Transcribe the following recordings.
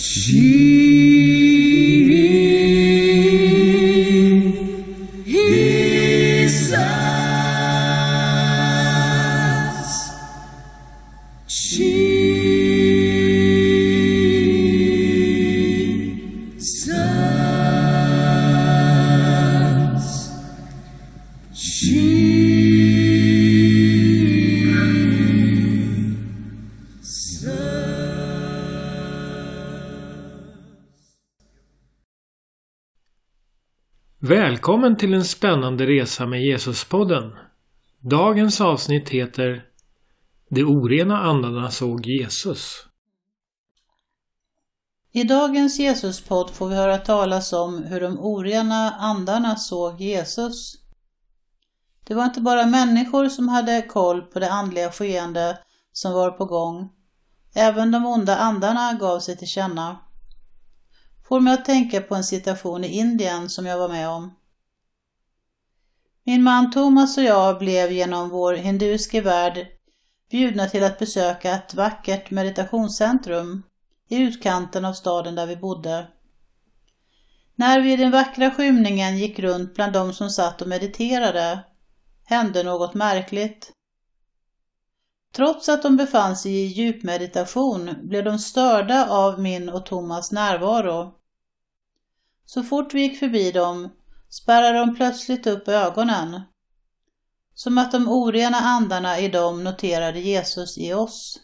Jesus. Välkommen till en spännande resa med Jesuspodden. Dagens avsnitt heter De orena andarna såg Jesus. I dagens Jesuspodd får vi höra talas om hur de orena andarna såg Jesus. Det var inte bara människor som hade koll på det andliga skeende som var på gång. Även de onda andarna gav sig till känna. Får mig att tänka på en situation i Indien som jag var med om. Min man Thomas och jag blev genom vår hinduiska värld bjudna till att besöka ett vackert meditationscentrum i utkanten av staden där vi bodde. När vi i den vackra skymningen gick runt bland de som satt och mediterade hände något märkligt. Trots att de befann sig i djupmeditation blev de störda av min och Thomas närvaro. Så fort vi gick förbi dem spärrade de plötsligt upp ögonen. Som att de orena andarna i dem noterade Jesus i oss.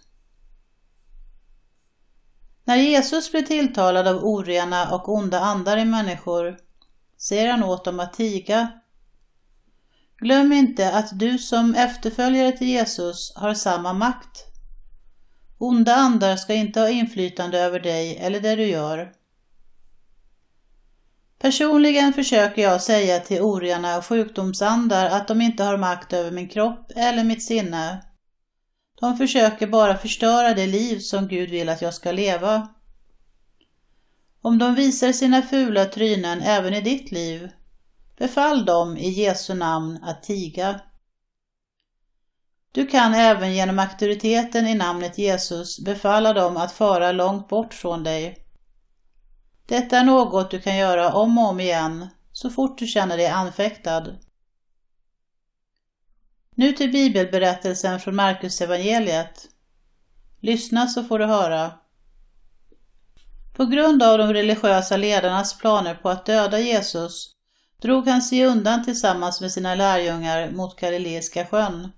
När Jesus blir tilltalad av orena och onda andar i människor säger han åt dem att tiga. Glöm inte att du som efterföljare till Jesus har samma makt. Onda andar ska inte ha inflytande över dig eller det du gör. Personligen försöker jag säga till orena sjukdomsandar att de inte har makt över min kropp eller mitt sinne. De försöker bara förstöra det liv som Gud vill att jag ska leva. Om de visar sina fula trynen även i ditt liv, befall dem i Jesu namn att tiga. Du kan även genom auktoriteten i namnet Jesus befalla dem att fara långt bort från dig. Detta är något du kan göra om och om igen så fort du känner dig anfäktad. Nu till bibelberättelsen från Markus evangeliet. Lyssna så får du höra. På grund av de religiösa ledarnas planer på att döda Jesus drog han sig undan tillsammans med sina lärjungar mot Galileiska sjön.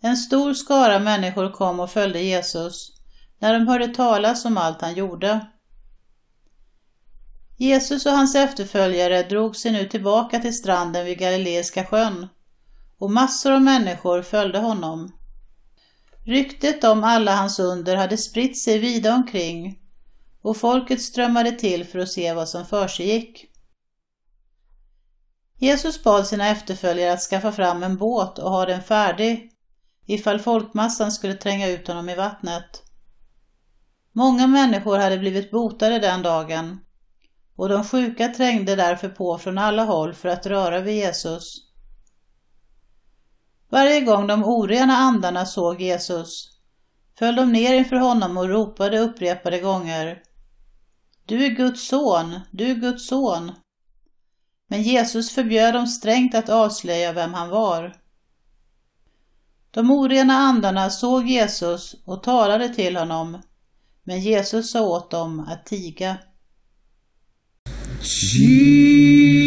En stor skara människor kom och följde Jesus när de hörde talas om allt han gjorde. Jesus och hans efterföljare drog sig nu tillbaka till stranden vid Galileiska sjön och massor av människor följde honom. Ryktet om alla hans under hade spritt sig vida omkring och folket strömmade till för att se vad som försiggick. Jesus bad sina efterföljare att skaffa fram en båt och ha den färdig ifall folkmassan skulle tränga ut honom i vattnet. Många människor hade blivit botade den dagen och de sjuka trängde därför på från alla håll för att röra vid Jesus. Varje gång de orena andarna såg Jesus föll de ner inför honom och ropade upprepade gånger Du är Guds son, du är Guds son. Men Jesus förbjöd dem strängt att avslöja vem han var. De orena andarna såg Jesus och talade till honom, men Jesus sa åt dem att tiga. ti.